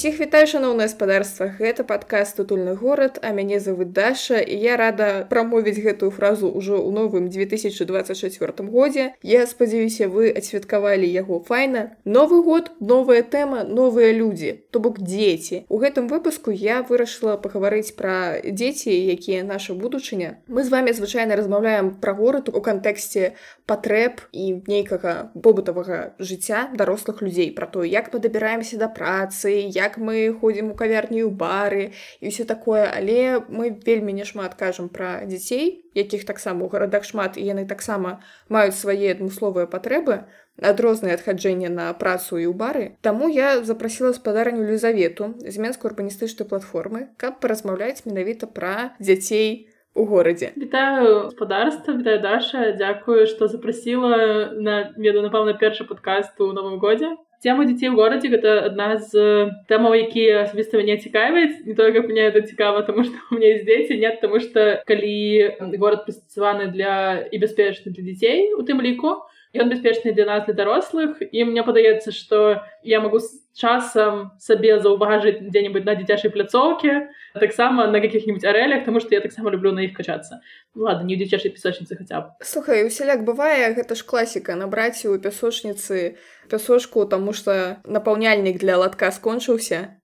Усіх вітаю шаноўна гаспадарства. Гэта падкаст утульны горад а мяне зовут Даша і я рада прамовіць гэтую фразу ўжо ў новым 2024 годзе. Я спадзяюся вы адсвяткавалі яго файна. Новы год новая тэма новыя людзі то бок дзеці. У гэтым выпуску я вырашыла пагаварыць пра дзеці якія наша будучыня. Мы з вами звычайна размаўляем пра горад у кантэксце патрэб і нейкага побытавага жыцця дарослых людзей пра то як падабіраемся да працы як мы ходзім у кавярні ў бары і ўсё такое. Але мы вельмі няшмат кажам пра дзяцей якіх таксама у гарадах шмат і яны таксама маюць свае адмысловыя патрэбы адрозныя адхаджэння на працу і ў бары. Таму я запрасіла спадарню лізавету з менскай урбаністычнай платформы каб паразмаўляць менавіта пра дзяцей у горадзе вітаю гаспадарства вітаю даша. Дзякую што запрасіла на веду напэўна першы падкаст у новым годзе тема дзяцей у горадзе гэта адна з тэмаў якія асабіста мяне цікавяць не тое как мне это цікава тому что у меня есть дзеці нет тому что калі горад прыстасаваны для і бяспечны для дзяцей у тым ліку ён бяспечны для нас для дарослых і мне падаецца что я могу с часам сабе заўважыць дзе-нибудь на дзіцячай пляцоўке таксама на каких-нибудь арэлях тому что я таксама люблю на іх качацца ладно не дзіцячай песочніцы хаця б слухай усяляк бывае гэта ж класіка набраць у пясочніцы пясочку тому что напаўняльнік для латка скончыўся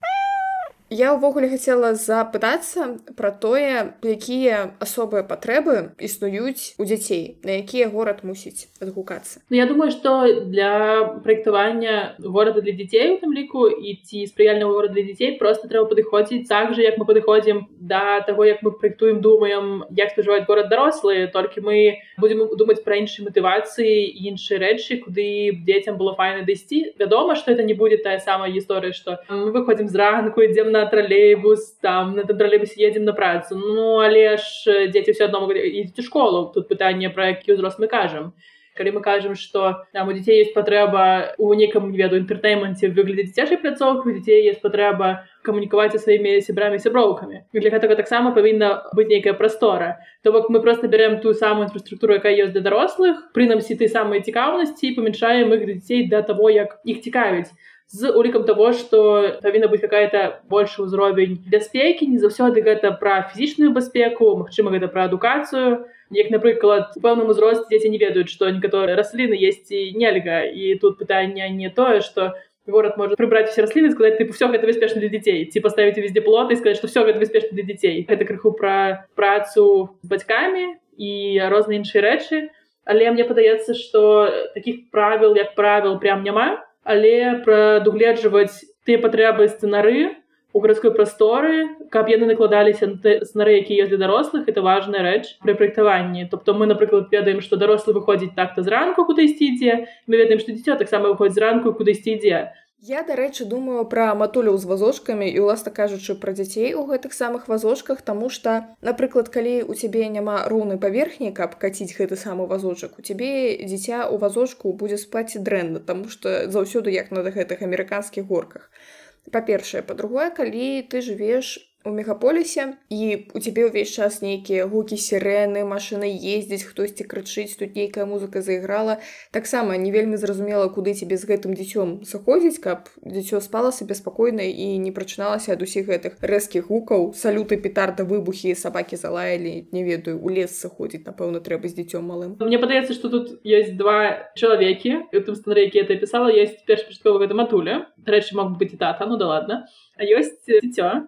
Я ўвогуле хацела запытацца пра тое, якія асобыя патрэбы існуюць у дзяцей, на якія горад мусіць адгукацца. Ну, я думаю, што для праектавання горада для дзяцей у тым ліку і ці спрыяльнага горада для дзяцей просто трэба падыходзіць так жа, як мы падыходзім да таго, як мы праектуем думаем, як спажываць горад дарослыя, толькі мы будзем думаць пра іншыя матывацыі іншыя рэчы, куды дзецям было файна дайсці. Вядома, што это не будзе тая самая гісторыя, што мы выходзім зранку ідзем на троллейбус там на этом троллейбусе едем на працу. Ну але ж дзеці все адно ідзеце школу. Тут пытанне про які ўзрост мы кажам калі мы кажам что там у дзяцей есть патрэба у некам веду інтэртэйменце выглядзе дзіцячай пляцоўку дзяцей есть патрэба камунікаваць са сваімі сябрамі сяброўкамі для гэтага таксама павінна быць нейкая прастора то бок мы просто берем ту самую інфраструктуру якая ёсць для дарослых прынамсі ты самыя цікаўнасці памяншаем іх дзяцей да того як іх цікавіць з улікам того что павінна быць какая-то большы ўзровень бяспекі не заўсёды гэта пра фізічную бяспеку Мачыма гэта пра адукацыю як напрыклад пэўным узрост дзеці не ведаюць што некаторыя расліны есть і нельга і тут пытанне не тое что город может прыбраць все расліны сказать ты все гэта бяспечна для дзяцей ці паставіць везде плот і сказать что все гэта бяспечна для дзяцей гэта крыху пра працу з бацькамі і розныя іншыя рэчы але мне падаецца что таких правил як правил прям няма але прадугледжваць тыя патрэбы сцэнары у гарадской прасторы каб яны накладаліся снары які ёсць для дарослых это важная рэч пры праектаванні. Тобто мы напрыклад ведаем што дарослы выходзіць так-то зранку куды ісці ідзе мы ведаем што дзіцё таксама выходзіць зранку куды ісці ідзе Я, дарэчы, думаю пра матуляў з вазочкамі і уласна кажучы пра дзяцей у гэтых самых вазочках, таму што, напрыклад, калі у цябе няма роўнай паверхні, каб каціць гэты самы вазочак, у цябе дзіця ў вазочку будзе спаць дрэнна, таму што заўсёды як на гэтых амерыканскіх горках. Па-першае, па-другое, калі ты жывеш у мегаполісе і у цябе ўвесь час нейкія гукі сірэны машыны ездзіць хтосьці крычыць тут нейкая музыка заіграла. Таксама не вельмі зразумела куды цябе з гэтым дзіцём заходзіць каб дзіцё спала сабе спакойна і не прачыналася ад усіх гэтых рэзкіх гукаў. Салюты петарда выбухі сабакі залаялі не ведаю у лес сыходзіць напэўна трэба з дзіцём малым. Мне падаецца што тут ёсць два чалавекі тым стары які это пісала есть першапачаткова гэта матуля рэчы мог быць і тата ну да ладно а ёсць дзіцё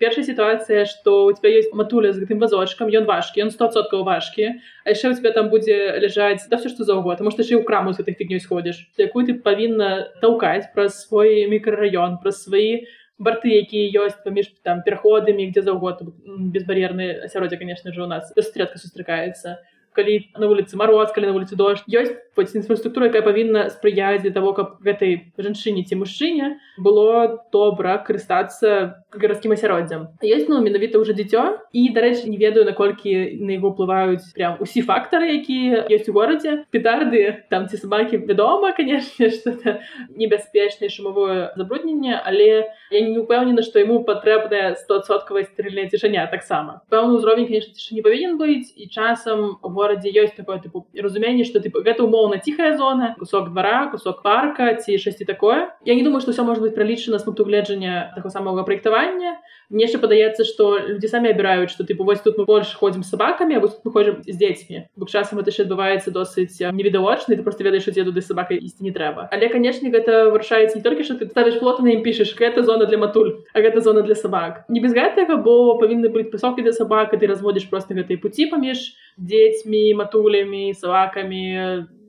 першая сітуацыя што у тебя есть матуля з гэтым вазочкам ён важкі ён стосоткаў важкі а яшчэ у тебя там будзе ляжаць да все што заўгод тому што яшчэ ў краму з гэтай фігнёй сходзіш якую ты павінна таўкаць праз свой мікрараён праз свае барты якія ёсць паміж там пераходамі где заўгод безбар'ерны асяроддзе конечно же у нас стрэтка сустракаецца калі на вуліцы мароз калі на вуліцы дождж ёсць інфраструктура якая павінна спрыяць для того каб гэтай жанчыне ці мужчыне было добра карыстацца гарадскім асяроддзям ёсць ну менавіта ўжо дзіцё і дарэчы не ведаю наколькі на яго ўплываюць прям усі фактары якія ёсць у горадзе петарды там ці сабакі вядома канешне что небяспечнае шумавое забрудненне але я не упэўнена што яму патрэбная стосоткавая стрыльная цішыня таксама пэўны ўзровень конечно цішы не павінен быць і часам город горадзе ёсць такое тыпу разуменне што тыпу гэта умоўна ціхая зона кусок двара кусок парка ці шасці такое. Я не думаю што ўсё можа быць пралічана з пункту гледжання таго самого праектавання мне яшчэ падаецца што людзі самі абіраюць што тыпу вось тут мы больш ходзім сабакамі а вось мы ходзім з дзецьмі бо часам это яшчэ адбываецца досыць невідавочны ты просто ведаеш дзе туды сабака ісці не трэба але канешне гэта вырашаецца не толькі што ты ставіш флот на ім пішаш гэта зона для матуль а гэта зона для сабак не без гэтага бо павінны быць пасокі для сабак ты разводзіш просто гэтай пуці паміж дзецьмі матулямі сабакамі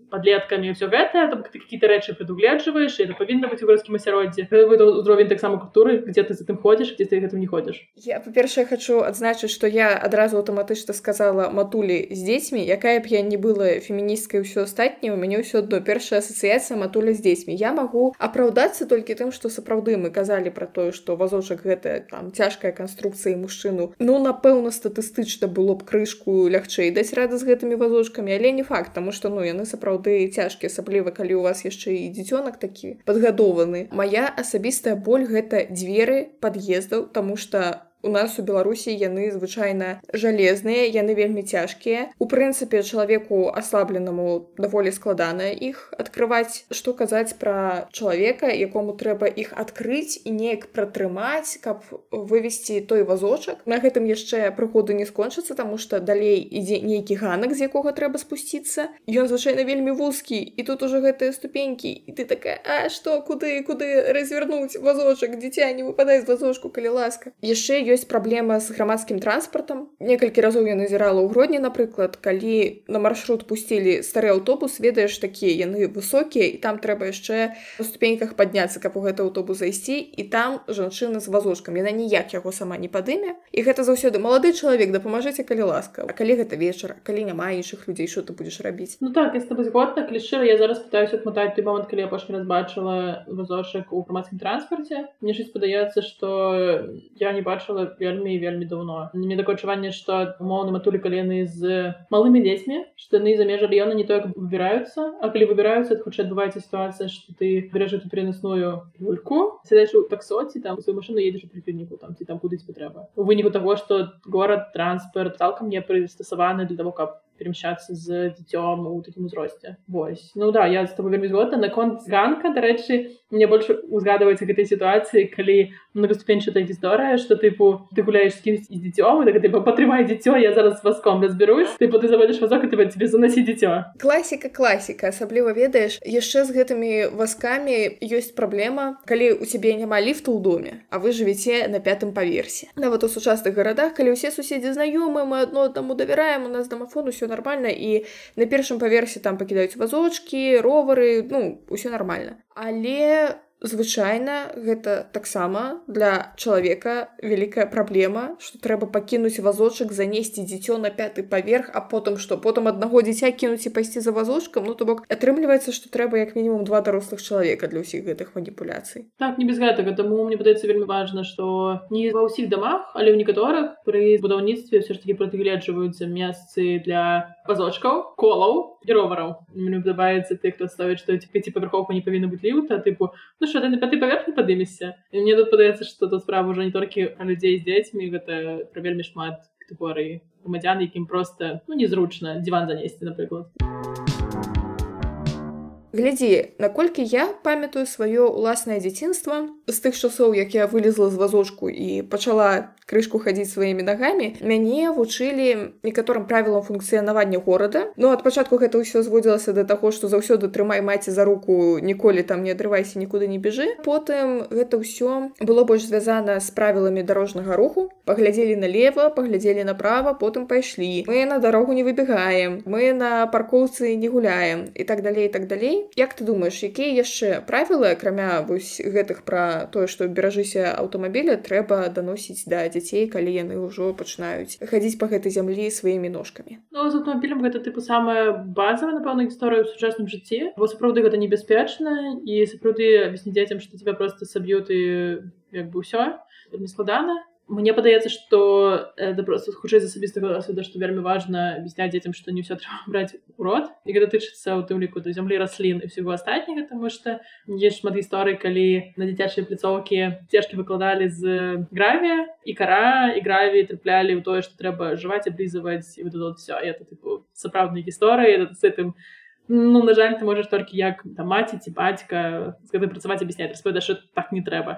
подлеткамі все гэта там какие-то рэчы прадугледжваеш это павінна быць у гарадскім асяроддзе узровень таксама культуры где ты за тым ходзіш где ты гэтым не ходзіш я па-першае хочу адзначыць что я адразу аўтаматычна сказала матулі з дзецьмі якая б я не была феміністкай ўсё астатняе у мяне ўсё адно першая асацыяцыя матуля з дзецьмі я магу апраўдацца толькі тым что сапраўды мы казалі про тое что вазочак гэта там цяжкая канструкцыя мужчыну ну напэўна статыстычна было б крышку лягчэй даць рада з гэтымі вазочкамі але не факт тому что ну яны сапраўды сапраўды цяжкі асабліва калі у вас яшчэ і дзіцёнак такі падгадованы. Моя асабістая боль гэта дзверы пад'ездаў тому что у нас у беларусі яны звычайна жалезныя яны вельмі цяжкія. У прынцыпе чалавеку аслабленаму даволі складана іх открываць што казаць пра чалавека якому трэба іх адкрыць і неяк пратрымаць каб вывесці той вазочак. На гэтым яшчэ прыходу не скончыцца таму што далей ідзе нейкі ганак з якога трэба спусціцца. Ён звычайна вельмі вузкі і тут уже гэтыя ступенькі і ты такая а што куды куды развярнуць вазочак? Дзіця не выпадай з вазочку калі ласка яшчэ ёсць праблема з грамадскім транспартам некалькі разоў я назірала ў гродні напрыклад калі на маршрут пусцілі стары аўтобус ведаеш такія яны высокія і там трэба яшчэ у ступеньках падняцца каб у гэты аўтобус зайсці і там жанчына з вазочкам. Яна ніяк яго сама не падыме. І гэта заўсёды малады чалавек дапамажыце калі ласка А калі гэта вечар калі няма іншых людзей що ты будзеш рабіць? Ну так згодна. Клішыра я зараз пытаюсь адмотаць той момант калі я апошні раз бачыла вазочак у грамадскім транспарце. Мне ж падаецца што я не бачыла бачыла вельмі вельмі даўно мне такое адчуванне што умоўна матулі калены з малымі дзецьмі што яны за межа района не только выбіраюцца а калі выбіраюцца хутчэй адбываецца сітуацыя што ты береш эту перенасную люльку сядаеш у таксоці там сваю машину едзеш у прыфільніку там ці там кудыць патрэба у выніку таго што горад транспорт цалкам не прыстасаваны для того каб перемещаться з дзіцём у такім узросце Вось Ну да я з тобой вельмі згодна. Наконт ганка дарэчы мне больше узгадваецца гэтай сітуацыі калі многоступенчатая гісторыя что тыпу ты гуляешь з кімсь з дзіцём так ты патрымай дзіцё я зараз васком разберусь ты ты заводишь вазок ты тебе заносі дзіцё класіка класіка. Асабліва ведаеш яшчэ з гэтымі вазкамі ёсць праблема калі у цябе няма ліфта ў доме а вы жывіце на пятым паверсе. Нават у сучасных гарадах калі ўсе суседзі знаёмы мы адно аднаму давяраем у нас дамафон усё нормально і на першым паверсе там пакідаюць вазочки ровары ну ўсё нормально. Але звычайна гэта таксама для чалавека вялікая праблема што трэба пакінуць вазочак занесці дзіцё на пяты паверх а потым што? Потым аднаго дзіця кінуць і пайсці за вазочкам? Ну то бок атрымліваецца што трэба як мінімум два дарослых чалавека для ўсіх гэтых маніпуляцый. Так не без гэтага. Таму мне падаецца вельмі важна што не ва ўсіх дамах але ў некаторых пры будаўніцтве все ж таки прадыгледжваюцца месцы для вазочкаў колаў і ровараў мне падабаецца ты хто ставіць што ці павярхоўку не павінна быць ліўта тыпу ну що ты на пяты паверхні падымешся? І мне тут падаецца што тут справа ўжо не толькі людзей з дзецьмі гэта пра вельмі шмат катэгорый грамадзян якім проста ну незручна дзіван занесці напрыклад. Глядзі наколькі я памятаю сваё ўласнае дзяцінства з тых часоў як я вылезла з вазочку і пачала крышку хадзіць сваімі нагамі мяне вучылі некаторым правілам функцыянавання горада. Ну ад пачатку гэта ўсё зводзілася да таго што заўсёды трымай маці за руку ніколі там не адрывайся нікуды не бяжы потым гэта ўсё было больш звязана з правіламі дарожнага руху. Паглядзелі налево паглядзелі направо потым пайшлі. Мы на дарогу не выбегаем мы на паркоўцы не гуляем і так далей так далей. Як ты думаешь якія яшчэ правілы акрамя вось гэтых пра тое што беражыся аўтамабіля трэба даносіць да дзя дзяцей калі яны ўжо пачынаюць хадзіць па гэтай зямлі сваімі ножкамі. Ну, з аўтамабілем гэта тыпу самая базавая напэўна гісторыя ў сучасным жыцці. Бо сапраўды гэта небяспечна і сапраўды аб'ясні дзецям што тебя просто саб'ют і як бы ўсё вельмі складана Мне падаецца што это просто хутчэй з асабістага досведа што вельмі важна аб'ясняць дзецям што не ўсё трэба браць у рот і гэта тычыцца ў тым ліку да зямлі раслін і всего астатняга таму што есть шмат гісторый калі на дзіцячыя пляцоўкі цяжкі выкладалі з гравія і кара і граві траплялі ў тое што трэба жываць аблізаваць і вот все это тыпу сапраўднай гісторыі з гэтым Ну на жаль ты можаш толькі як да маці ці бацька з гэтай працаваць абясняць распавядаш так не трэба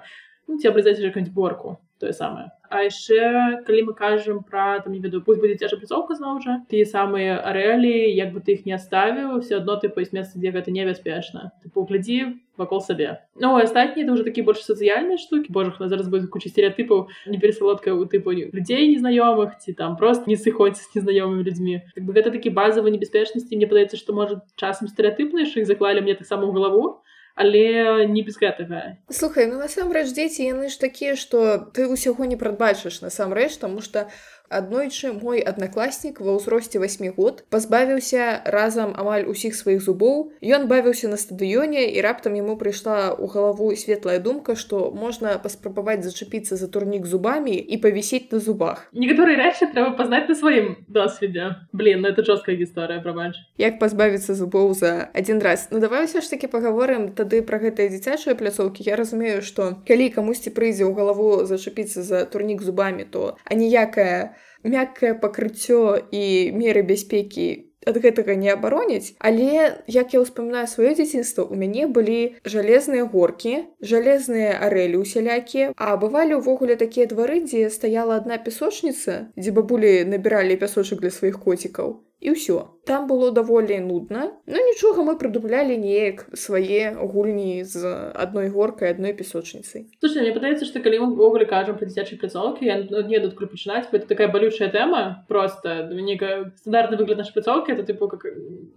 ну, ці абрызаць какую-нибудь борку тое самае А яшчэ калі мы кажам пра там не ведаю пусть будзе цяжа пляцоўка зноў жа тыя самыя арэлі як бы ты іх не оставіў все адно ты поіс месца дзе гэта небяспечна ты паглядзі вакол сабе Ну астатнія это уже такі больш сацыяльныя штукі Божах на зараз будзе куча стереотыпаў не пересалодка у тыпу людзей незнаёмых ці там просто не сыходзіць з незнаёмымі людзьмі так бы гэта такі базавы небяспечнасці мне падаецца што можа часам стэеатыпны іх заклалі мне таксама ў галаву але не без гэтага. Слухай ну насамрэч дзеці яны ж такія што ты ўсяго не прадбачыш насамрэч таму што аднойчы мой аднакласнік ва ўзросце 8 год пазбавіўся разам амаль усіх сваіх зубоў ён бавіўся на стадыёне і раптам яму прыйшла ў галаву светлая думка што можна паспрабаваць зачапіцца за турнік зубамі і павісіць на зубах. Некаторыя рэчы трэба пазнаць на сваім досведзе блин ну это жорсткая гісторыя пробач. Як пазбавіцца зубоў за адзін раз? Ну давай ўсё ж таки паговорым тады пра гэтыя дзіцячыя пляцоўкі. Я разумею што калі камусьці прыйдзе ў галаву зачапіцца за турнік зубамі то аніякая мяккае пакрыццё і меры бяспекі ад гэтага не абароніць але як я ўспамінаю сваё дзяцінства у мяне былі жалезныя горкі жалезныя арэлі усялякія а бывалі ўвогуле такія двары дзе стаяла адна пясочніца дзе бабулі набіралі пясочак для сваіх коцікаў і ўсё. Там было даволі нудна. Но нічога мы прыдумлялі неяк свае гульні з адной горкай адной песочніцай. Мне падаецца што калі увогуле кажам пра дзіцячай пляцоўкі не адкуль пачынаць это такая балючая тэма просто нейкая стандартны выгляд наш пляцоўкі это тыпу как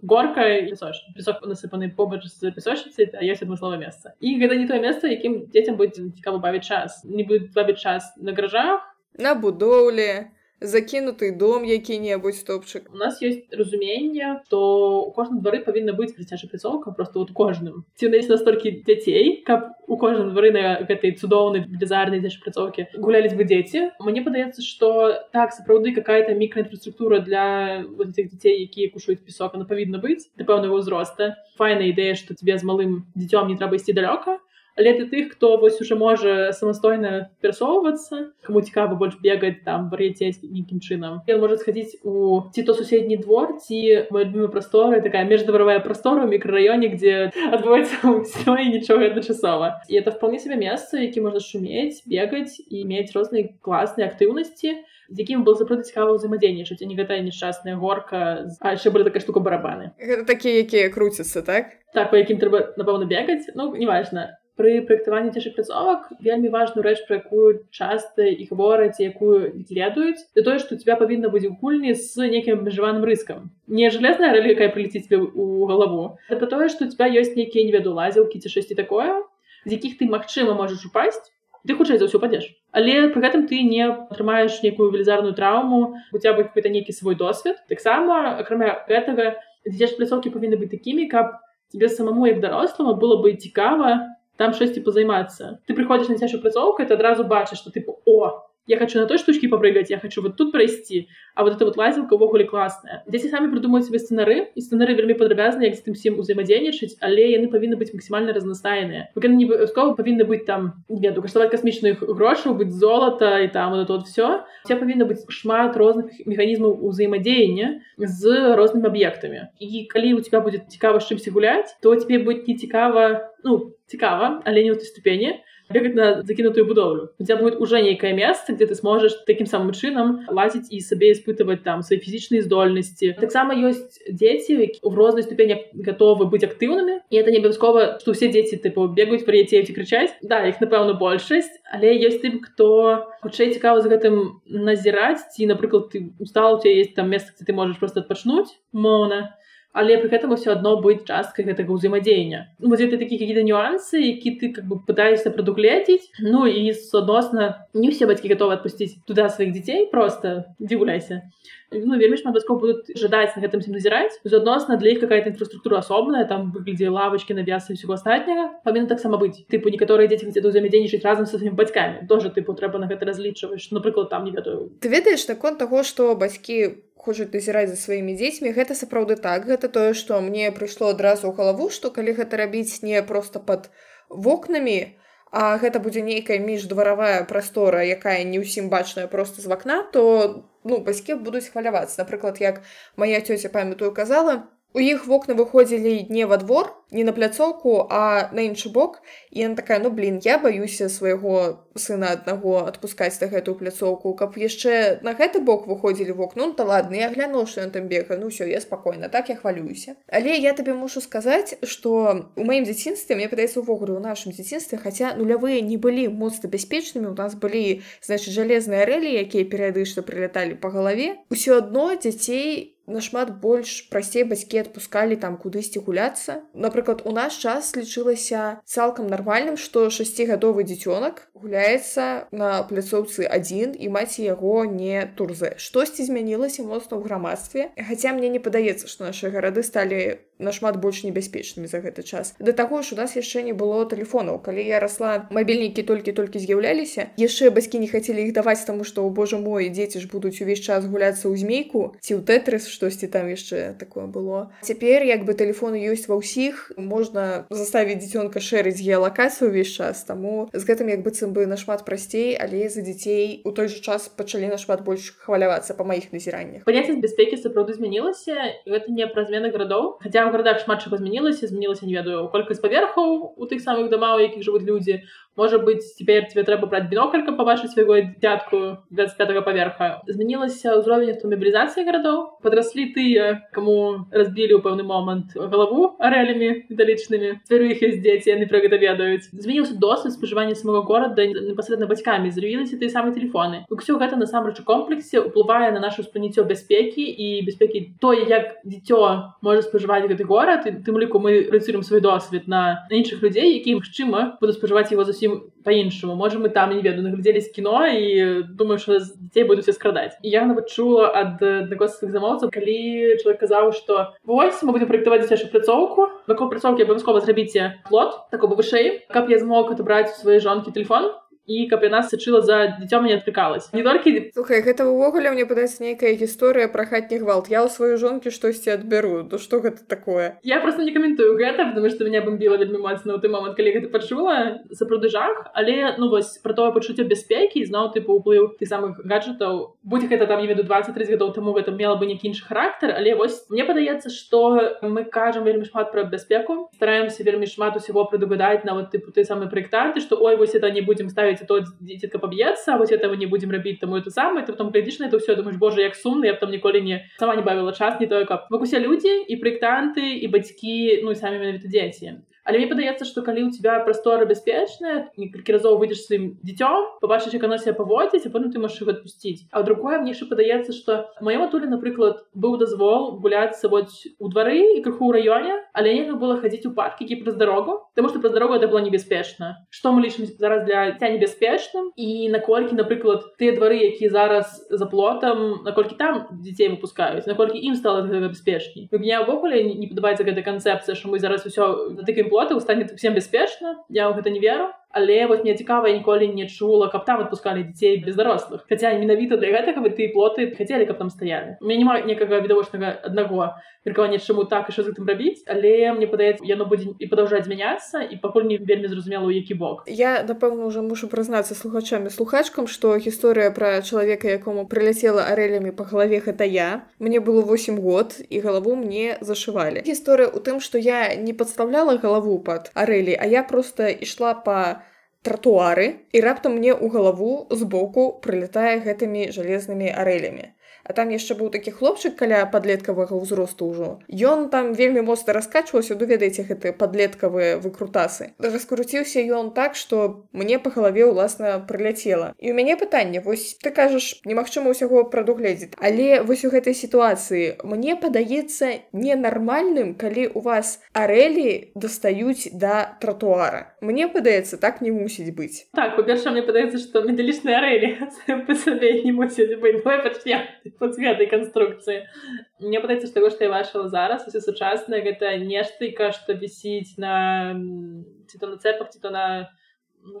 горка песок насыпаны побач з песочніцай а ёсць адмысловае месца. І гэта не тое месца якім дзецям будзе цікава бавіць час. Не будет бавіць час на гаражах. На будоўлі закінуты дом які-небудзь топчык у нас есть разуменне то у кожным двары павінна быць прыцяжа пляцоўка просто вот кожным ці есть настолькі дзяцей каб у кожным двары на гэтай цудоўнай безарнай дзяж пляцоўкі гулялись бы дзеці мне падаецца что так сапраўды какая-то мікраінфраструктура для вот этих дзяцей якія кушаюць песок она павінна быць да пэўнага ўзроста файная ідэя что тебе з малым дзіцём не трэба ісці далёка але ты тых хто вось уже можа самастойна перасоўвацца кому цікава больш бегаць там вар'яцець нейкім чынам. Ён можа схадзіць у ці то суседні двор ці мой любимы прасторы такая междаваровая прастора ў мікрараёне дзе адбываецца ўсё і нічога адначасова. І это вполне себе месца які можна шумець бегаць і мець розныя класныя актыўнасці з якім был запры цікава ўзаемадзейнічаць а не гэтая несчасная горка а яшчэ былі такая штука барабаны. Гэта такія якія круцяцца так? Так по якім трэба напэўна бегаць ну неважна пры праектаванні цяжых пляцовак вельмі важную рэч пра якую часта і гавораць якую ведаюць для тое што у тебя павінна быць у гульні з нейкім абмежаваным рыскам. Не жалезная рэлі якая прылеціць тебе у галаву это тое што у тебя ёсць нейкія не веду лазілкі ці шасці такое з якіх ты магчыма можаш упасть ты хутчэй за ўсё падзеш. Але пры гэтым ты не атрымаеш нейкую велізарную траўму у тебя бы какой-то нейкі свой досвед. Таксама акрамя гэтага дзеж пляцоўкі павінны быць такімі каб тебе самому як даросламу было бы цікава там штосьці пазаймацца ты прыходзіш на цяжую пляцоўку ты адразу бачыш што тыпу о я хочу на той штучки попрыгать я хочу вот тут прайсці а вот это вот лазілка увогуле класная дзеці самі прыдумаюць себе сцэнары і сцэнары вельмі падрабязны як з тым всім узаемадзейнічаць але яны павінны быць максімальна разнастайныя не абавязкова павінны быць там веду каштаваць касмічных грошаў быць золата і там вот тут все все павінна быць шмат розных механізмаў узаемадзеяння з рознымі аб'ектамі і калі у тебя будет цікава чымсьці гуляць то тебе будет не цікава ну цікава але не ў той ступені бегать на закінутую будоўлю у тебя будет уже нейкае месца где ты сможешь таким самым чынам лазіць і сабе испытывать там свои фізічныя здольнасці таксама ёсць дзеці в рознай ступені готовы быть актыўнымі і это не абавязкова что все дзеці тыпу бегаюць прыяцеюць і крычаць да их напэўна большасць але ёсць тым хто хутчэй цікава з гэтым назіраць. Ці напрыклад ты устал у тебя есть там месца ты можешь просто адпачнуць моўна але пры гэтым ўсё адно быць часткай гэтага ўзаемадзеяння. Вот это такія какие-то нюансы які ты как бы пытаешься прадугледзець ну і суадносна не ўсе бацькі готовы отпусціць туда сваіх дзяцей просто дзе гуляйся ну, вельмі шмат бацькоў будуць жадаць на гэтым назіраць адносна для іх какая-то інфраструктура асобная там выглядзе лавочки навясы ўсяго астатняга павінна таксама быць тыпу некаторыя дзеці где ўзаемадзейнічаць разам са сваімі бацькамі тоже тыпу трэба на гэта разлічваеш напрыклад там не ведаю ты ведаеш наконт таго што бацькі хочуць назіраць за сваімі дзецьмі. Гэта сапраўды так. Гэта тое што мне прыйшло адразу ў галаву што калі гэта рабіць не просто под вокнамі а гэта будзе нейкая міждваравая прастора якая не ўсім бачная просто з вакна то ну бацькі будуць хвалявацца. Напрыклад як моя цёця памятаю казала у іх вокна выходзілі не во двор не на пляцоўку а на іншы бок. І она такая ну блин я баюся свайго сына аднаго адпускаць на гэтую пляцоўку. Каб яшчэ на гэты бок выходзілі в окну ну, то ладно я глянула что ён там бега ну все я спокойно так я хвалююся але я табе мушу сказаць что у маім дзяцінстве мне падаецца увогуле у нашым дзяцінстве хаця нулявыя не былі моцна бяспечнымі у нас былі значит жалезныя рэлі якія перыядычна прыляталі по галаве. Ўсё адно дзяцей нашмат больш прасцей бацькі адпускалі там кудысьці гуляцца. Напрыклад у наш час лічылася цалкам нармальным што шасцігадовы дзіцёнак гуляецца на пляцоўцы адзін і маці яго не турзе. Штосьці змянілася моцна ў грамадстве. Хаця мне не падаецца што нашы гарады сталі нашмат больш небяспечнымі за гэты час. Да таго ж у нас яшчэ не было тэлефонаў. Калі я расла мабільнікі толькі-толькі з'яўляліся. Яшчэ бацькі не хацелі іх даваць таму што у Божа мой дзеці ж будуць увесь час гуляцца ў змейку ці ў тэтрыс штосьці там яшчэ такое было. Цяпер як бы тэлефоны ёсць ва ўсіх можна заставіць дзіцёнка шэрыць геалакацыю ўвесь час таму з гэтым як быццам бы нашмат прасцей але за дзяцей у той же час пачалі нашмат больш хвалявацца па маіх назіраннях. Паняцце бяспекі сапраўды змянілася гэта не пра змены гарадоў хаця ў гарадах шмат чаго змянілася змянілася не ведаю колькасць паверхаў у тых самых дамаў якіх жывуць людзі Можа быць цяпер тебе трэба браць бінокалька пабачыць свайго дзядку 25 паверха змянілася ўзровень аўтамабілізацыі гарадоў падраслі тыя каму разбілі ў пэўны момант галаву арэлямі металічнымі цвяру іх ёсць дзеці яны пра гэта ведаюць змяніўся досвед спажывання самого горада непасрэдна бацькамі з'явіліся тыя самыя телефоны. Ўсё гэта насамрэч у комплексе ўплывае на нашу спаніццё бяспекі і бяспекі тое як дзіцё можа спажываць гэты горад і тым ліку мы працуем свой досвед на іншых людзей які магчыма буду спажываць его зусім зусім по-іншаму можа мы там не веду наглядзелі з кіно і думаю что дзяцей будуць скрадаць і я нават чула ад дагосных замоўцаў калі чалавек казаў что вось мы будем праектаваць дзіцячую пляцоўку вакол пляцоўкі абавязкова зрабіце плот такого вышэй каб я змог атрабраць свае жонкі телефон і каб яна сачыла за дзіцём не адклікалась не толькі слухай гэта ўвогуле мне падаецца нейкая гісторыя пра хатні гвалт. Я ў сваю жонкі штосьці адбяру то што гэта такое? Я просто не каментую гэта потому что меня бомбіла вельмі моцна ў той момант калі гэта пачула сапраўды жах але ну вось про тое пачуццё бяспекі зноў тыпу ўплыў ты самых гаджетаў будь гэта там не веду 23 гадоў таму гэта мела бы нейкі іншы характар але вось мне падаецца что мы кажам вельмі шмат пра бяспеку стараемся вельмі шмат усяго прадугадаць нават тыпу ты самы праектанты что ой вось это не будем ставить робіць то дзіцятка паб'ецца а вось этого не будзем рабіць таму это самае ты потом глядзіш на это ўсё думаешь Боже як сумна я б там ніколі не сама не бавіла час не тое каб усе людзі і праектанты і бацькі ну і самі менавіта дзеці Але мне падаецца што калі ў тебя прастора бяспечная некалькі разоў выйдзеш сваім дзіцём побачыць як оно себя паводзіць а потым ты можаш адпусціць а другое мне яшчэ падаецца што маім атуле напрыклад быў дазвол гуляцца вот у двары і крыху ў раёне але нельга было хадзіць у парк які праз дарогу потому что праз дарогу это было небяспечна што мы лічым зараз для ця небяспечным і наколькі напрыклад тыя двары які зараз за плотам наколькі там дзяцей выпускаюць наколькі ім стала бяспечней меня ўвогуле не падабаецца гэта канцэпцыя що мы зараз усё затыкаем плотаў станет всем бяспечна я ў гэта не веру але вот мне цікава ніколі не чула каб там отпускалі дзяцей без дарослых. Хотя менавіта для гэтага вы ты плоты хацелі каб там стаялі. Мне няма некага відавочнага аднаго меркавання чаму так і що з гэтым рабіць але мне падаецца яно будзе і продолжаць змяняцца і пакуль не вельмі зразумела у які бок. Я напэўна уже мушу прызнацца слухачамі слухачкам что гісторыя про чалавека якому прыляцела арэлямі по галаве гэта я. Мне было 8 год і галаву мне зашывалі. Гісторыя у тым что я не подставляла галаву под арэлі а я просто ішла по тротуары і раптам мне ў галаву збоку прылетае гэтымі жалезнымі арэлямі а там яшчэ быў такі хлопчык каля падлеткавага ўзросту ўжо. Ён там вельмі моцна раскачваўся ду ведаеце гэтыя падлеткавыя выкрутасы. Раскруціўся ён так что мне па галаве ўласна прыляцела. І у мяне пытанне вось ты кажаш немагчыма ўсяго прадугледзець але вось у гэтай сітуацыі мне падаецца ненармальным калі у вас арэлі дастаюць да тротуара мне падаецца так не мусіць быць. Так па-перша мне падаецца што медалічныя арэлі па сабе не мусіць быць. Давай пачнем з гэтай канструкцыі мне падаецца што што я бачыла зараз усе сучаснае гэта нештыка што вісіць на ці то на цэпах ці то на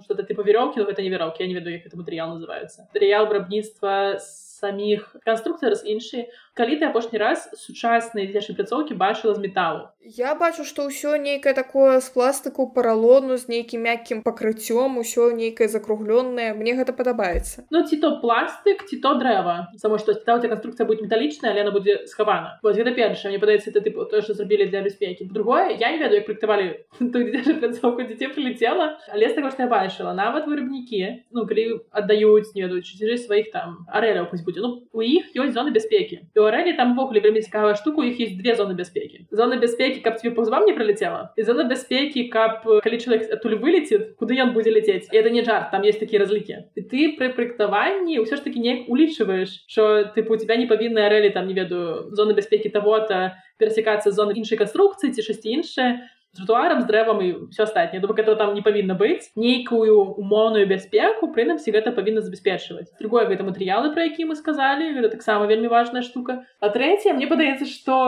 что-то типа верёўкі но гэта не вероўкі я не ведаю як это матэрыял называется. Матэрыял вырабніцтва саміх канструкцыяр з іншай калі ты апошні раз сучасныя дзешы пляцоўкі бачыла з металу? Я бачу што ўсё нейкае такое з пластыку паралону з нейкім мяккім пакрыццём усё нейкае закруглёнае мне гэта падабаецца. Ну ці то пластык ці то дрэва. Само што там канструкцыя будзе металічная але она будзе схавана. Вось гэта першае. Мне падаецца это тыпу то што зрабілі для бяспекі. Другое я не ведаю як практавалі пляцоўку дзяцей прилетела але з таго што я бачыла нават вырабнікі ну калі аддаюць не ведаюць сваіх там арэляў пусть будзе ну у іх ёсць зоны бяспекі. І арэлі там ввогуле вельмі цікавая штука у іх есть две зоны бяспекі зона бяспекі каб тебе паўз вам не пролетела і зона бяспекі каб калі чалавек адтуль вылеціць куды ён будзе ляцець это не жарт там есть такія разлікі і ты пры праектаванні ўсё ж таки неяк улічваеш що тыпу у тебя не павінны арэлі там не ведаю зоны бяспекі того-то перасекацца зоны іншай канструкцыі ці шасці іншае тротуарам з дрэвам і все астатніе думаю это там не павінна быць нейкую умоўную бяспеку прынамсі гэта павінна забяспечваць другое гэта матэрыялы пра які мы сказалі гэта таксама вельмі важная штука а трэцяе мне падаецца што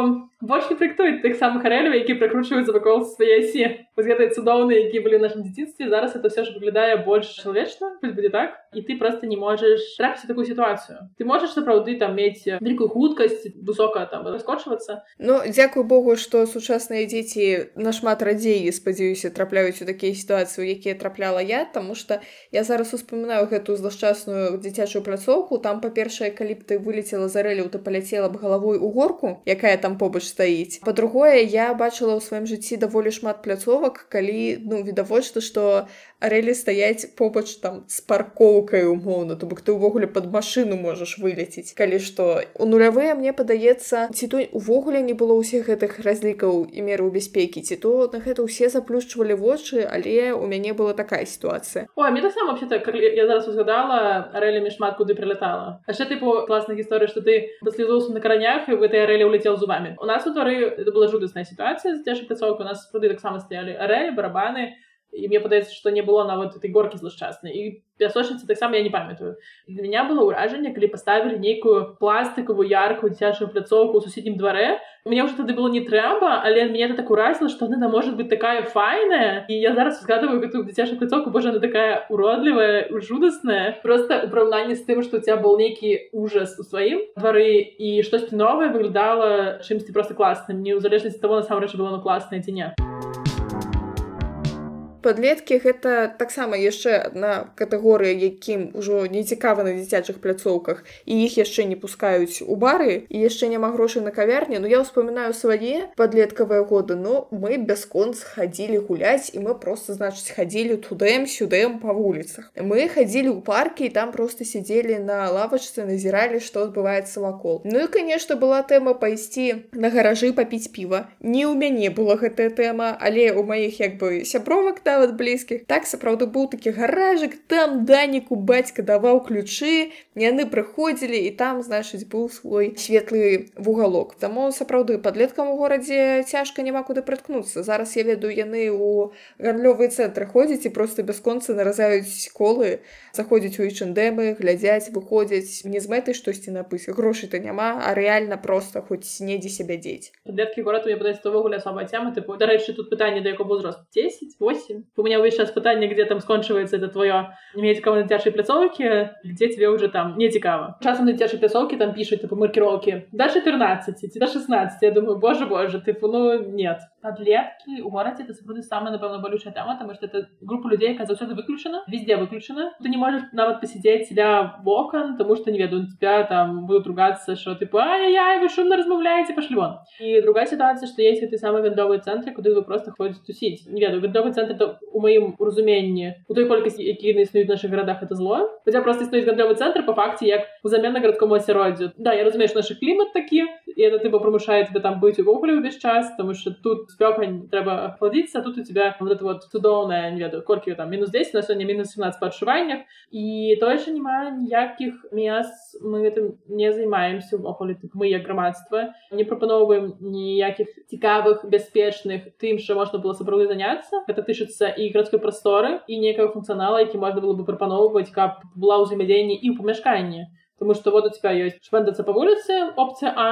больш не прыктуюць тых самых арэлю які прыкручваюцца вакол свае се гэтай цудоўныя які былі ў нашым дзяцінстве зараз это все ж выглядае больш чалавечна будзе так і ты просто не можаш трапіць такую сітуацыю ты можаш сапраўды там мець вялікую хуткасць высока там раскочвацца Ну дзякую Богу што сучасныя дзеці нашмат нашмат радзей спадзяюся трапляюць у такія сітуацыі якія трапляла я тому что я зараз успамінаю гэтую злашчасную дзіцячую пляцоўку. Там па-першае калі б ты вылецела за рэлю ты паляцела б галавой у горку якая там побач стаіць. Па-другое я бачыла ў сваім жыцці даволі шмат пляцовак калі ну відавочна што арэлі стаяць побач там з паркоўкай умоўна то бок ты ўвогуле под машину можаш вылеціць калі што у нулявыя мне падаецца ці то увогуле не было ўсіх гэтых разлікаў і меру бяспекі ці то на гэта ўсе заплюшчвалі вочы але у мяне была такая сітуацыя. О мне таксама вообще так я зараз узгадала арэлямі шмат куды прилетала. Яшчэ тыпу класная гісторыя что ты даслізоўся на каранях і в этой арэлі улетел зубамі у нас у двары это была жудасная сітуацыя з цяжай пляцоўка у нас пруды таксама стаялі арэлі барабаны і мне падаецца што не было нават этой горкі злашчаснай і пясочніцы таксама я не памятаю для меня было ўражанне калі паставілі нейкую пластикавую яркую дзячую пляцоўку ў суседнім дварэ мне ўжо тады было не трэба але мне это так уразіла што она может быть такая файная і я зараз згадываю гэтую дзіцячую пляцоўку божа она такая уродлівая жудасная просто у параўнанні з тым што у тебя был нейкі ужас у сваім двары і штосьці новае выглядала чымсьці просто класным не ў залежнасці того насамрэч было на класнае ці не Падлеткі гэта таксама яшчэ адна катэгорыя якім ужо не цікава на дзіцячых пляцоўках і іх яшчэ не пускаюць у бары і яшчэ няма грошай на кавярні. Ну я ўспамінаю свае падлеткавыя годы но мы бясконц хадзілі гуляць і мы просто значыць хадзілі тудэм сюдэм па вуліцах. Мы хадзілі ў паркі і там просто сидзелі на лавачцы назіралі што адбываецца вакол. Ну і конечно была тэма пайсці на гаражы папіць піва. Не ў мяне была гэтая тэма але у маіх як бы сябровак нават блізкіх так сапраўды быў такі гаражык там даніку бацька даваў ключы яны прыходзілі і там значыць быў свой светлы вугалок. Таму сапраўды падлеткам у горадзе цяжка няма куды прыткнуцца. Зараз я ведаю яны у гандлёвыя цэнтры ходзяць і просто бясконцы наразаюць колы заходзяць у ічндэмы глядзяць выходзяць. Не з мэтай штосьці напыць грошай-то няма а рэальна просто хоць недзе сябе дзець. Падлеткі горад увогуле асаба цямы тыпу дарэчы тут пытанне да якого возраст 10 8 у меня вы сейчас пытание где там скончивается это твое иметь кого на тяжей пляцоўки где тебе уже там не цікаво часам на тяжей пляцоўки там пишут типа маркировки до 14 до 16 я думаю боже боже ты ну нет подлеткі у горадзе это сапраўды самая напэўна балючая тема тому что это група людзей якая заўсёды выключана везде выключана ты не можешь нават пасядзець себя вокон тому что не ведаю тебя там будут ругаться что ты ай вы шумно размаўляеце пашлі вон і другая ситуация что есть ты самы гандовы цэнтры куды вы просто ходзіць тусіць не ведаю гандовы цэнтр у маім разуменні у той колькасці які існуюць наших гарадах это зло. Хотя просто існуюць гандовы цэнтр по факце як узамен на гарадкому асяроддзю да я разумею наш клімат такі і это тыба прымушае тебе там быць увогуле ўвесь час тому что тут спёка трэба ахладзіцца тут у тебя вот это вот цудоўная не ведаю колькі там мінус 10 на сёння мінус 17 па адчуваннях і тое ж няма ніякіх мест мы гэтым не займаемся увогуле мы як грамадства не прапаноўваем ніякіх цікавых бяспечных тым що можна было сапраўды заняцца гэта тычыцца і гарадской прасторы і некага функцыянала які можна было бы прапаноўваць каб была ўзаемадзеянне і ў памяшканні тому что вот у тебя ёсць швэндацца па вуліцы опцыя а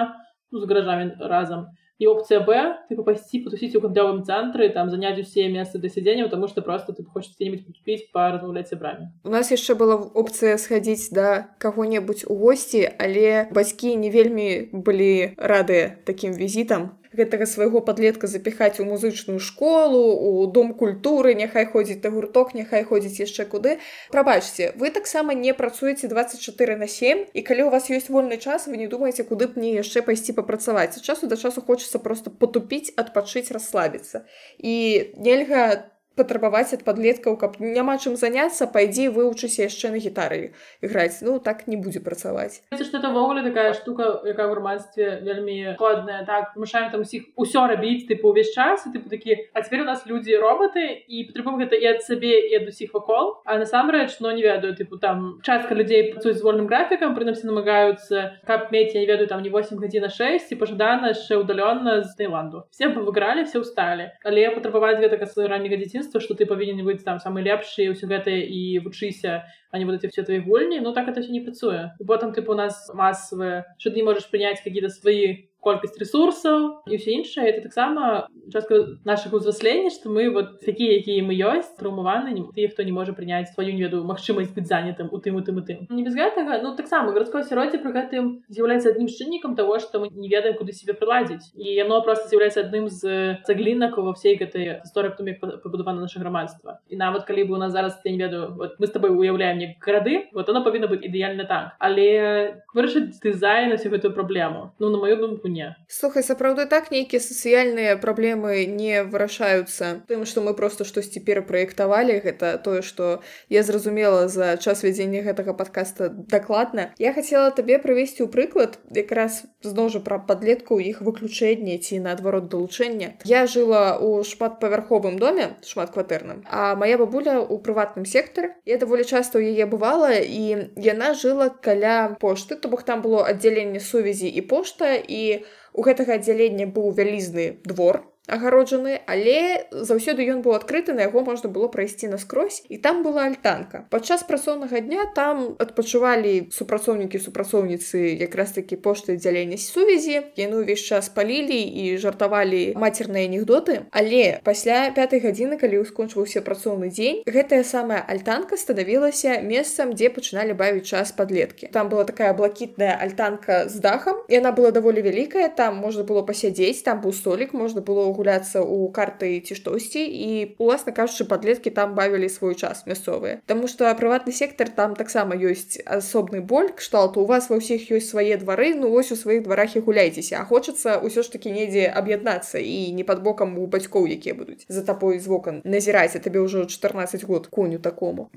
ну, з гаражамі разам і опцыя б ты папасці потусіць у гандавым цэнтры там заняць усе месцы для сядзення тому что просто ты хочаш где-нибудь купіць па размаўляць сябрамі у нас яшчэ была опцыя схадзіць да каго-небудзь у госці але бацькі не вельмі былі радыя такім візітам Гэтага свайго падлетка запіхаць у музычную школу у дом культуры няхай ходзіць да гурток няхай ходзіць яшчэ куды. Прабачце вы таксама не працуеце 24 на 7 і калі у вас ёсць вольны час вы не думаеце куды б мне яшчэ пайсці папрацаваць. Часу да часу хочацца просто потупіць адпачыць расслабіцца. І нельга там патрабаваць ад падлеткаў каб няма чым заняцца пайдзі вывучыся яшчэ на гітары іграць. Ну так не будзе працаваць. Что этавогуле такая штука якая в грамадстве вельмі ходная так? Мышаем там усіх усё рабіць тыпу увесь час ты такі а цяпер у нас людзі роботы і патрабуем гэта і ад сабе і ад усіх вакол а насамрэч но ну, не ведаю тыпу там частка людзей працуюць з вольным графікам прынамсі намагаюцца каб мець я не ведаю там не 8 гадзін на 6 і пажадана яшчэ ўдалённа з Таіланду все бы выгралі все усталі але патрабаваць гэтага ранняга дзяцінства адзінства что ты павінен быць там самы лепшы ўсё гэта і вучыся а не вот эти все твои гульні ну так это все не працуе. Потым ты у нас масавыя что ты не можешь прыняць какие-то свои колькасць ресурсаў і все іншае это таксама частка нашага ўзраслення што мы вот такія якія мы ёсць траўмаваны тыя хто не можа прыняць сваю не веду магчымасць быць занятым у тым у тым і тым не без гэтага ну таксама гарадской асяроддзе пры гэтым з'яўляецца адным чыннікам того што мы не ведаем куды себе прыладзіць і яно просто з'яўляецца адным з цаглінак ва всей гэтай гісторыі тумі пабудавана наше грамадства і нават калі бы у нас зараз я не ведаю вот мы с тобой уяўляем не гарады вот она павінна быць ідэальна так. Але вырашыць дызайн на всю гэтую праблему ну на маю думку не слухай сапраўды так нейкія сацыяльныя праблемы не вырашаюцца. Тым што мы просто штосьці перапраектавалі гэта тое што я зразумела за час вядзення гэтага подкаста дакладна. Я хацела табе прывесці ў прыклад якраз зноў жа пра падлетку іх выключэнне ці наадварот далучэння я жыла у шматпавярховым доме шматкватэрным а моя бабуля у прыватным сектары. Я даволі часта ў яе бывала і яна жыла каля пошты то бок там было аддзяленне сувязі і пошта і у гэтага аддзялення быў вялізны двор агароджаны але заўсёды ён быў адкрыты на яго можна было прайсці наскрозь і там была альтанка. Падчас працоўнага дня там адпачывалі супрацоўнікі супрацоўніцы якраз такі пошты аддзялення сувязі. Яны ўвесь час палілі і жартавалі мацерныя анекдоты. Але пасля пятай гадзіны калі скончваўся працоўны дзень гэтая самая альтанка станавілася месцам дзе пачыналі бавіць час падлеткі. Там была такая блакітная альтанка з дахам яна была даволі вялікая там можна было пасядзець там быў столик можна было гуляцца ў карты ці штосьці і уласна кажучы падлеткі там бавілі свой час мясцовыя Таму што прыватны сектар там таксама ёсць асобны боль кшталту у вас ва ўсіх ёсць свае двары ну вось у сваіх дварах і гуляйцеся а хочацца ўсё ж такі недзе аб'яднацца і не пад бокам у бацькоў якія будуць за тапой з вокон назірайце табе ўжо 14 год коню такому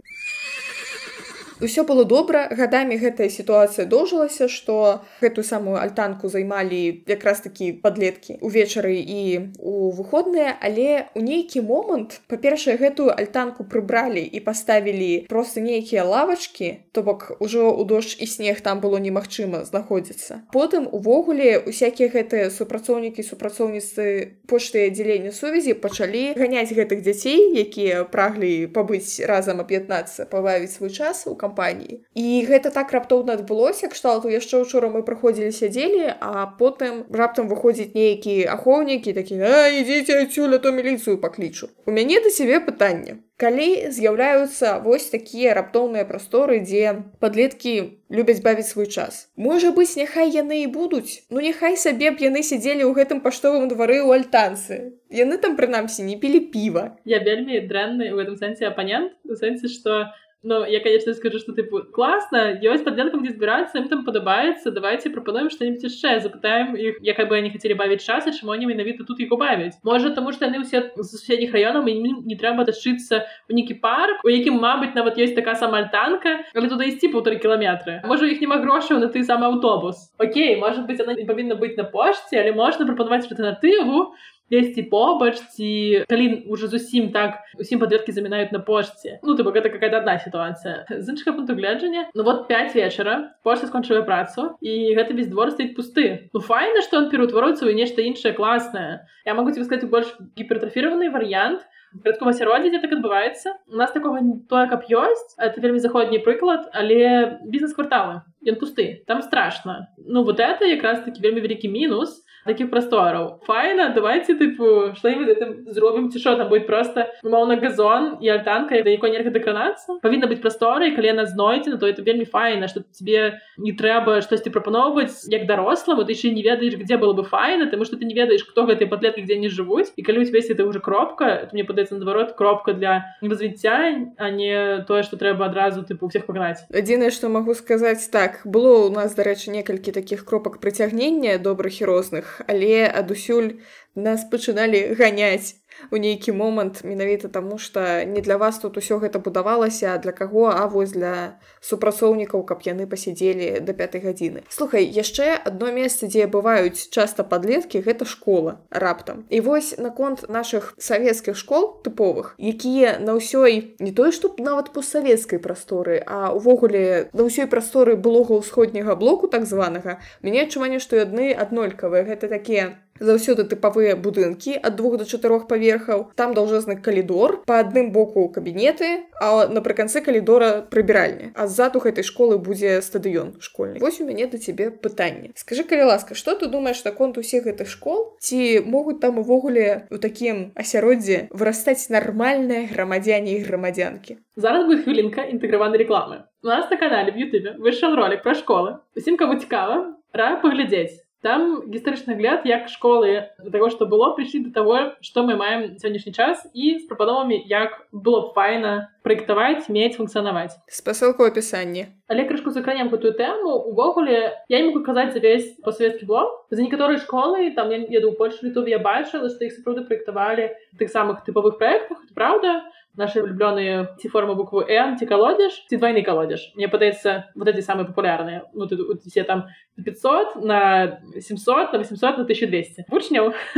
ўсё было добра гадамі гэтая сітуацыя доўжылася што гэтую самую альтанку займалі якраз такі падлеткі увечары і у выходныя але у нейкі момант па-першае гэтую альтанку прыбралі і паставілі просто нейкія лавачкі то бок ужо ў дождж і снег там было немагчыма знаходзіцца. Потым увогуле усякія гэтыя супрацоўнікі супрацоўніцы пошты аддзялення сувязі пачалі ганяць гэтых дзяцей якія праглі пабыць разам аб'яднацца пабавіць свой час у кампании кампаніі. І гэта так раптоўна адбылося кшталту яшчэ учора мы праходзілі сядзелі а потым раптам выходзіць нейкі ахоўнікі такі ідзіце адсюль то міліцыю паклічу у мяне да сябе пытанне. Калі з'яўляюцца вось такія раптоўныя прасторы дзе падлеткі любяць бавіць свой час. Можа быць няхай яны і будуць ну няхай сабе б яны сядзелі ў гэтым паштовым двары ў альтанцы. Яны там прынамсі не пілі піва. Я вельмі дрэнны ў гэтым сэнсе апанент у сэнсе што Ну, я, конечно, скажу, что, типа, классно, ёсць падлеткам, где збірацца, ім там падабаецца, давайте прапануем што-нибудь яшчэ, запытаем іх, як бы они хацелі бавіць час, і чаму они менавіта тут іх убавіць. Можа, таму што яны ўсе з суседніх раёнаў, і не, трэба тачыцца ў нейкі парк, у якім, мабыць, нават ёсць такая сама альтанка, але туды ісці паўтары кіламетры. Можа, у іх няма грошаў на ты самы аўтобус. Окей, можа быць, она не павінна быць на пошце, але можна прапанаваць альтэрнатыву, дзесьці побач ці калі уже зусім так усім падлеткі замінаюць на пошце. Ну ты гэта какая-то одна сітуацыя. З іншага пункту гледжання ну вот 5 вечара пошта скончыла працу і гэты весь двор стаіць пусты. Ну файна што он пераўтвароцца ў нешта іншае класнае. Я могу тебе сказать больш гіпертрафіраваны варыянт. Радкова асяроддзе дзе так адбываецца. У нас такого тое каб ёсць это вельмі заходні прыклад але бізнес-кварталы ён пусты там страшно ну вот это якраз таки вельмі вялікі мінус таких прастораў файна давайте тыпу что-нибудь этом зробім ці що там будет просто умоўна газон і альтанка да якой нельга дакранацца павінна быць прасторай калі яна знойдзе то это вельмі файна что тебе не трэба штосьці прапаноўваць як даросламу ты еще не ведаеш где было бы файна тому что ты не ведаеш кто гэтай падлеткі где не жывуць і калі у тебя это уже кропка мне падаецца наадварот кропка для развіцця а не тое что трэба адразу тыпу всех пагнаць адзінае что могу сказаць так было у нас дарэчы некалькі таких кропак прыцягнення добрых і розных але адусюль нас пачыналі ганяць у нейкі момант менавіта таму што не для вас тут усё гэта будавалася для каго а вось для супрацоўнікаў каб яны пасядзелі да пятай гадзіны. Слухай яшчэ одно месца дзе бываюць часта падлеткі гэта школа раптам. І вось наконт наших савецкіх школ тыповых якія на ўсёй не тое што нават постсавецкай прасторы а увогуле на ўсёй прасторы былога ўсходняга блоку так званага мяне адчуванне што адны аднолькавыя. Гэта такія заўсёды тыпавыя будынкі ад двух до чатырох паверхаў. Там даўжэзны калідор по адным боку кабінеты а напрыканцы калідора прыбіральня. А ззаду гэтай школы будзе стадыён школьны. Вось у мяне да цябе пытанне. Скажи калі ласка что ты думаешь наконт усіх гэтых школ? Ці могуць там увогуле у такім асяроддзе вырастаць нармальныя грамадзяне і грамадзянкі? Зараз будет хвілінка інтэграванай рекламы у нас на канале в Ютубе выйшаў ролик про школы. Усім кому цікава раю паглядзець там гістарычны гляд як школы для того что было прыйшлі до того что мы маем сённяшні час і з прапановамі як было б файна праектаваць мець функцыянаваць. Спасылку опісанні але крышку закранем гэтую тэму увогуле я не могу казаць за весь па-савецкі блок за некаторыя школы там я еду ў польшу літу я бачыла што іх сапраўды праектавалі тых самых тыповых проектах правда наши влюбленные ці формы букву Н ці колодеж ці двойны колодеж мне падаецца вот эти самые популярные. Ну ты все там 500 на 700 на 800 на 1200 вучняў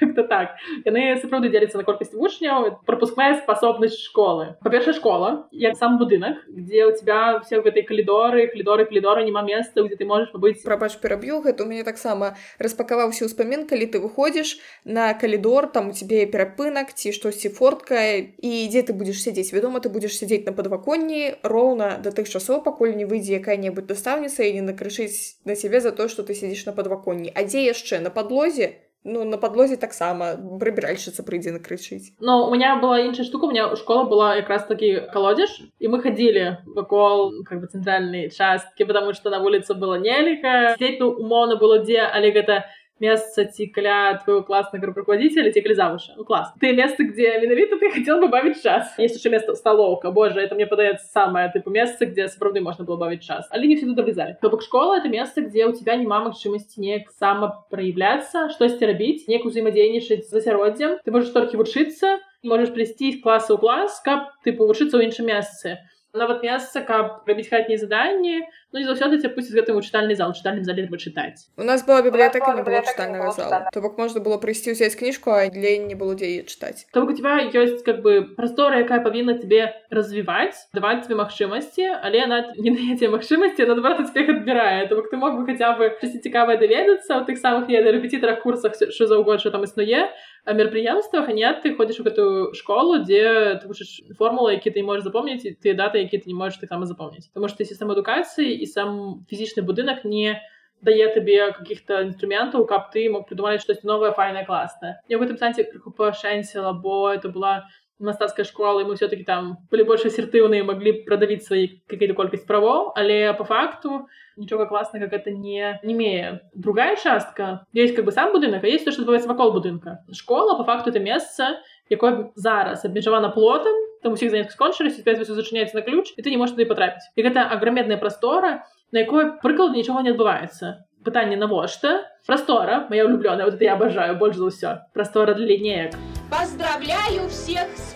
как-то так. Яны сапраўды дзеліцца на колькасць вучняў пропускная способнасць школы. Па-перша школа. Як сам будынак где у тебя все в этой калідоры калідоры калідоры няма месца где ты можешь побыць прабач пераб'ю гэта у мяне таксама распакаваўся ўспамін калі ты выходзіш на калідор там у тебе перапынак ці штосьці фортка і ідзе ты будешь сядзець вядома ты будешь сядзець на падваконні роўна да тых часоў пакуль не выйдзе якая-небудзь настаўніца і не накрышыць на цябе за то что ты сидишь на подваконні а дзе яшчэ на подлозе? Ну на подлозе таксама прыбіральшыца прыйдзе накрычыць но у меня была іншая штука. У меня школа была якраз таки колодзеж і мы ходили вакол как бы цэнтральнай часткі потому что на вуліцы было неліка здесь ну умоўна было дзе але гэта не место ці каля твоего класснага руководителя ці калі завыша ну класс. Ты место где менавіта ты хотел бы бавіць час. Есть еще место столовка. Боже это мне падаецца самое тыпу место где сапраўды можно было бавіць час. Але не всюду влезали то бок школа это место где у тебя няма магчымасці неяк сама проявляться штосьці рабіць неяк узаемадзейнічаць з асяроддзем ты можешь толькі вучыцца можешь плесці класса ў клас каб ты павучыцца ў іншым месцы нават месца каб рабіць хатнія заданні ну не заўсёды ця пусць гэтым у чытальны зал. Чытальным зале вычытаць у нас была бібліятэка не было чытальнага зала. то бок можна было прыйсці ўзяць кніжку а для не было дзе чытаць то у тебя ёсць как бы прастора якая павінна тебе развіваць даваць тебе магчымасці але она не даце магчымасці наадварот успех адбірае то бок ты мог бы хаця бы штосьці цікавае даведацца ў тых самых я рэпетітарах курсах що заўгод что там існуе мерапрыемствах а нет ты ходишь у гэтую школу дзе ты вучыш формулы які ты можешь запомніць ты даты які ты не можешь таксама запомніць потому что ты сістэма адукацыі і сам фізічны будынак не дае табе каких-то інструментаў каб ты мог придумаць штось новое файнае класна я в гэтым сэнсе крыху пашэнціла бо это была мастацкай школы мы все-таки там былі больш асертыўныя маглі прадавіць свае какие-то колькасць правоў але по факту нічога класнага гэта не не имея другая частка есть как бы сам будынак а есть то что адбываецца вакол будынка школа по факту это месца якое зараз абмежавана плотам там усіх занятых скончыліся зачыняецца на ключ і ты не можешь туды потрапіць і гэта агромедная прастора на якой прыклад нічога не адбываецца пытанне навошта прастора моя улюблёная вот это я обожаю больш за ўсё прастора для лінеек поздравляю всех с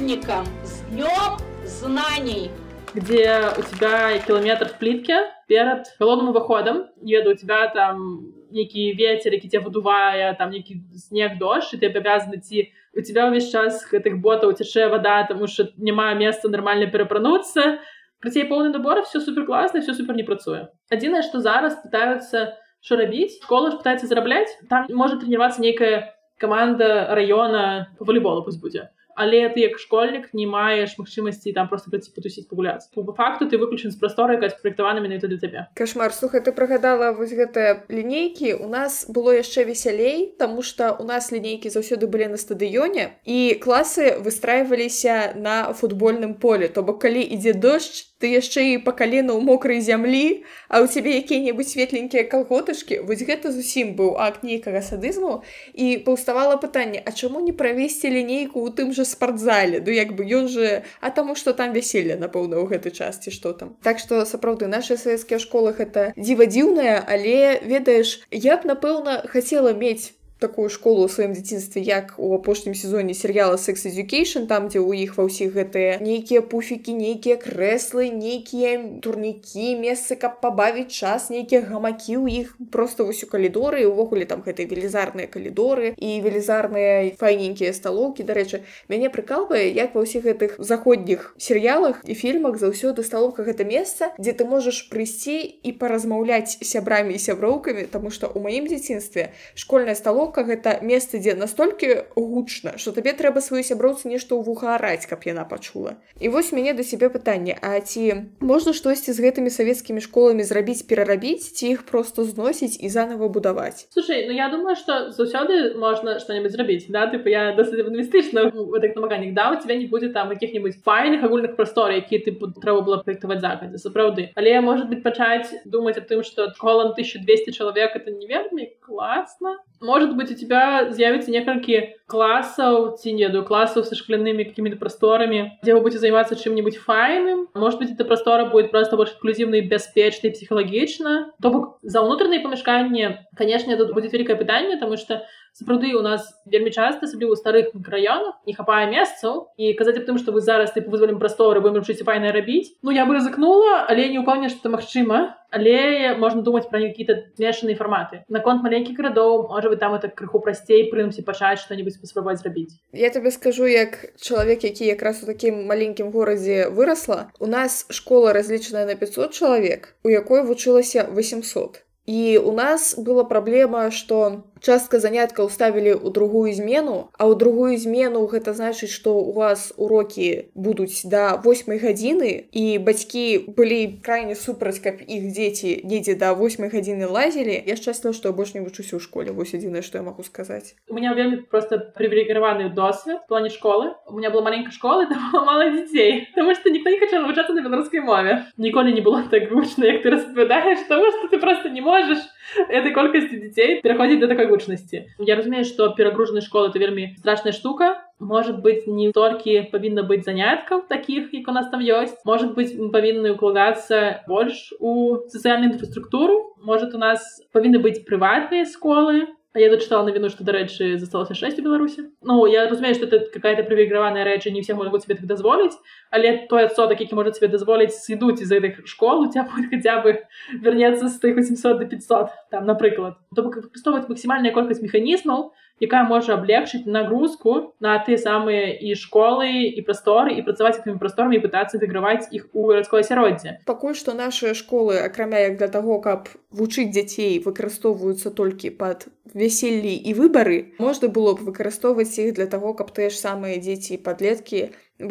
праздником с днем знаний где у тебя километр в плитке перед холодным уваходом еду у тебя там некий ветер які тебя выдувая там некий снег дождь и ты обязан идти у тебя увесь час гэтых ботаў цяшэ вода тому что няма места нормально перапрануцца Працей поўны набор все супер класна все супер не працуе адзінае что зараз пытаются что рабіць школа ж пытается зарабляць там может тренироваться нейкая команда района волейбола пусть будзе Але ты як школьнік не маеш магчымасці там просто прыйти потусіць пагуляць. По факту ты выключен з прасторы якая спраектавана менавіта для цябе кашмар слухай ты прыгадала вось гэтыя лінейкі. У нас было яшчэ весялей тому что у нас лінейкі заўсёды былі на стадыёне і класы выстраиваліся на футбольным поле то бок калі ідзе дождж ты яшчэ і па калену ў мокрай зямлі а у цябе якія-небудзь светленькія калготышкі вось гэта зусім быў акт нейкага садызму. І паўставала пытанне А чаму не правесці лінейку ў тым жа спартзале? Ну як бы ён же а таму что там вяселле напэўна ў гэтай часці что там. Так что сапраўды наши савецкія школах это дзіва дзіўная але ведаеш я б напэўна хацела мець такую школу ў сваім дзяцінстве як у апошнім сезоне серыяла секс education там дзе ў іх ва ўсіх гэтыя нейкія пуфікі нейкія крэслы нейкія турнікі месцы каб пабавіць час нейкія гамакі ў іх просто ўсю калідоры увогуле там гэтыя велізарныя калідоры і велізарныя файненькія сталоўкі. Дарэчы мяне прыкалвае як ва ўсіх гэтых заходніх серыялах і фільмах заўсёды сталоўка гэта месца дзе ты можаш прыйсці і паразмаўляць сябрамі і сяброўкамі тому что у маім дзяцінстве школьная сталоўка сяброўка гэта месца дзе настолькі гучна что табе трэба сваю сяброўцы нешта ў вуха араць каб яна пачула. І вось мяне да сябе пытанне А ці можна штосьці з гэтымі савецкімі школамі зрабіць перарабіць ці іх просто зносіць і заново будаваць? Слушай ну я думаю что заўсёды можна что-нибудь зрабіць да? Ты я досыцьмістычна так намаганнік да у тебя не будзе там каких-нибудь файных агульных прасторы які ты трэба было праектаваць захадзе сапраўды. Але может быть пачаць думаць аб тым что колам 1200 чалавек это не вельмі класна. Может быть у тебя з'явіцца некалькі класаў ці не до класаў са шклянымі какими-то прасторами дзе вы будете займацца чым-нибудь файным может быть эта прастора будет просто больш инклюзивной бяспечнай психхалагічна то бок за ўнутраныя памяшканні конечно тут будет великое пытанне тому что сапраўды у нас вельмі часта асабліва ў старых мікраёнах не хапае месцаў. І казаць аб тым што вы зараз ты вызвалім прасторы будем ручыць файна рабіць. Ну я бы рызыкнула але не ўпэўне што магчыма. Але можна думаць пра какие-то змешаныя фарматы. Наконт маленькіх гарадоў можа вы там это крыху прасцей прынамсі пачаць што-нибудь паспрабаваць зрабіць. Я тебе скажу як чалавек які якраз у такім маленькім горадзе вырасла у нас школа разлічаная на 500 чалавек у якой вучылася 800 і у нас была праблема что частка заняткаў ставілі ў другую змену а ў другую змену гэта значыць што у вас урокі будуць да восьмай гадзіны і бацькі былі крайне супраць каб іх дзеці недзе да восьмай гадзіны лазілі я шчасліва што больш не вучуся ў школе вось адзінае што я магу сказаць у меня вельмі просто прывілегіраваны досвед плане школы у меня была маленькая школа мало дзяцей потому что ніхто не хача навучацца на беларускай мове ніколі не было так гучна як ты распавядаеш тому что ты просто не можешь этой колькасці дзяцей пераходзіць да такой гучнасці я разумею што перагружаны школы это вельмі страшная штука. Может быть не толькі павінна быць заняткаў таких як у нас там ёсць может быть павінны укладацца больш у сацыяльную інфраструктуру может у нас павінны быць прыватныя школы А я дочитала навіну что дарэчы засталося 6 у беларусі Ну я разумею что это какая-то прывіграваная рэча не все могут себе так дазволіць але той адсотак які может себе дазволіць сыдуць из гэтых школ у тебя хотя бы вернецца з тых 800 до 500 там напрыклад то бок выкарыстоўваць максімальная колькасць механізмаў якая можа аблегчыць нагрузку на ты самыя і школы і прасторы і працаваць тымі прасторамі пытацца інтэграваць іх у гарадское асяроддзе пакуль што нашыя школы акрамя як для таго каб вучыць дзяцей выкарыстоўваюцца толькі пад вяселлі і выбары можна было б выкарыстоўваць іх для таго каб тыя ж самыя дзеці і падлеткі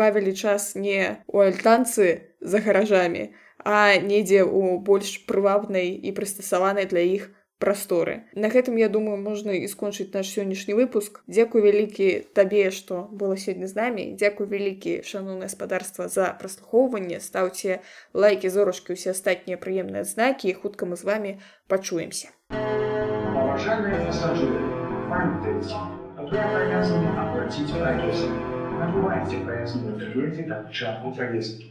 бавілі час не у альтанцы за гаражамі а недзе ў больш прывабнай і прыстасаванай для іх прасторы. На гэтым я думаю можна і скончыць наш сённяшні выпуск. Дзякуй вялікі табе што было сёння з намі. Дзякуй вялікі шаноўна гаспадарства за праслухоўванне. Стаўце лайки зорушкі усе астатнія прыемныя знакі хутка мы з вами пачуемся Уважаемые пассажиры, памятайте, вы обязаны оплатить проезд. Набывайте проездные билеты до начала поездки.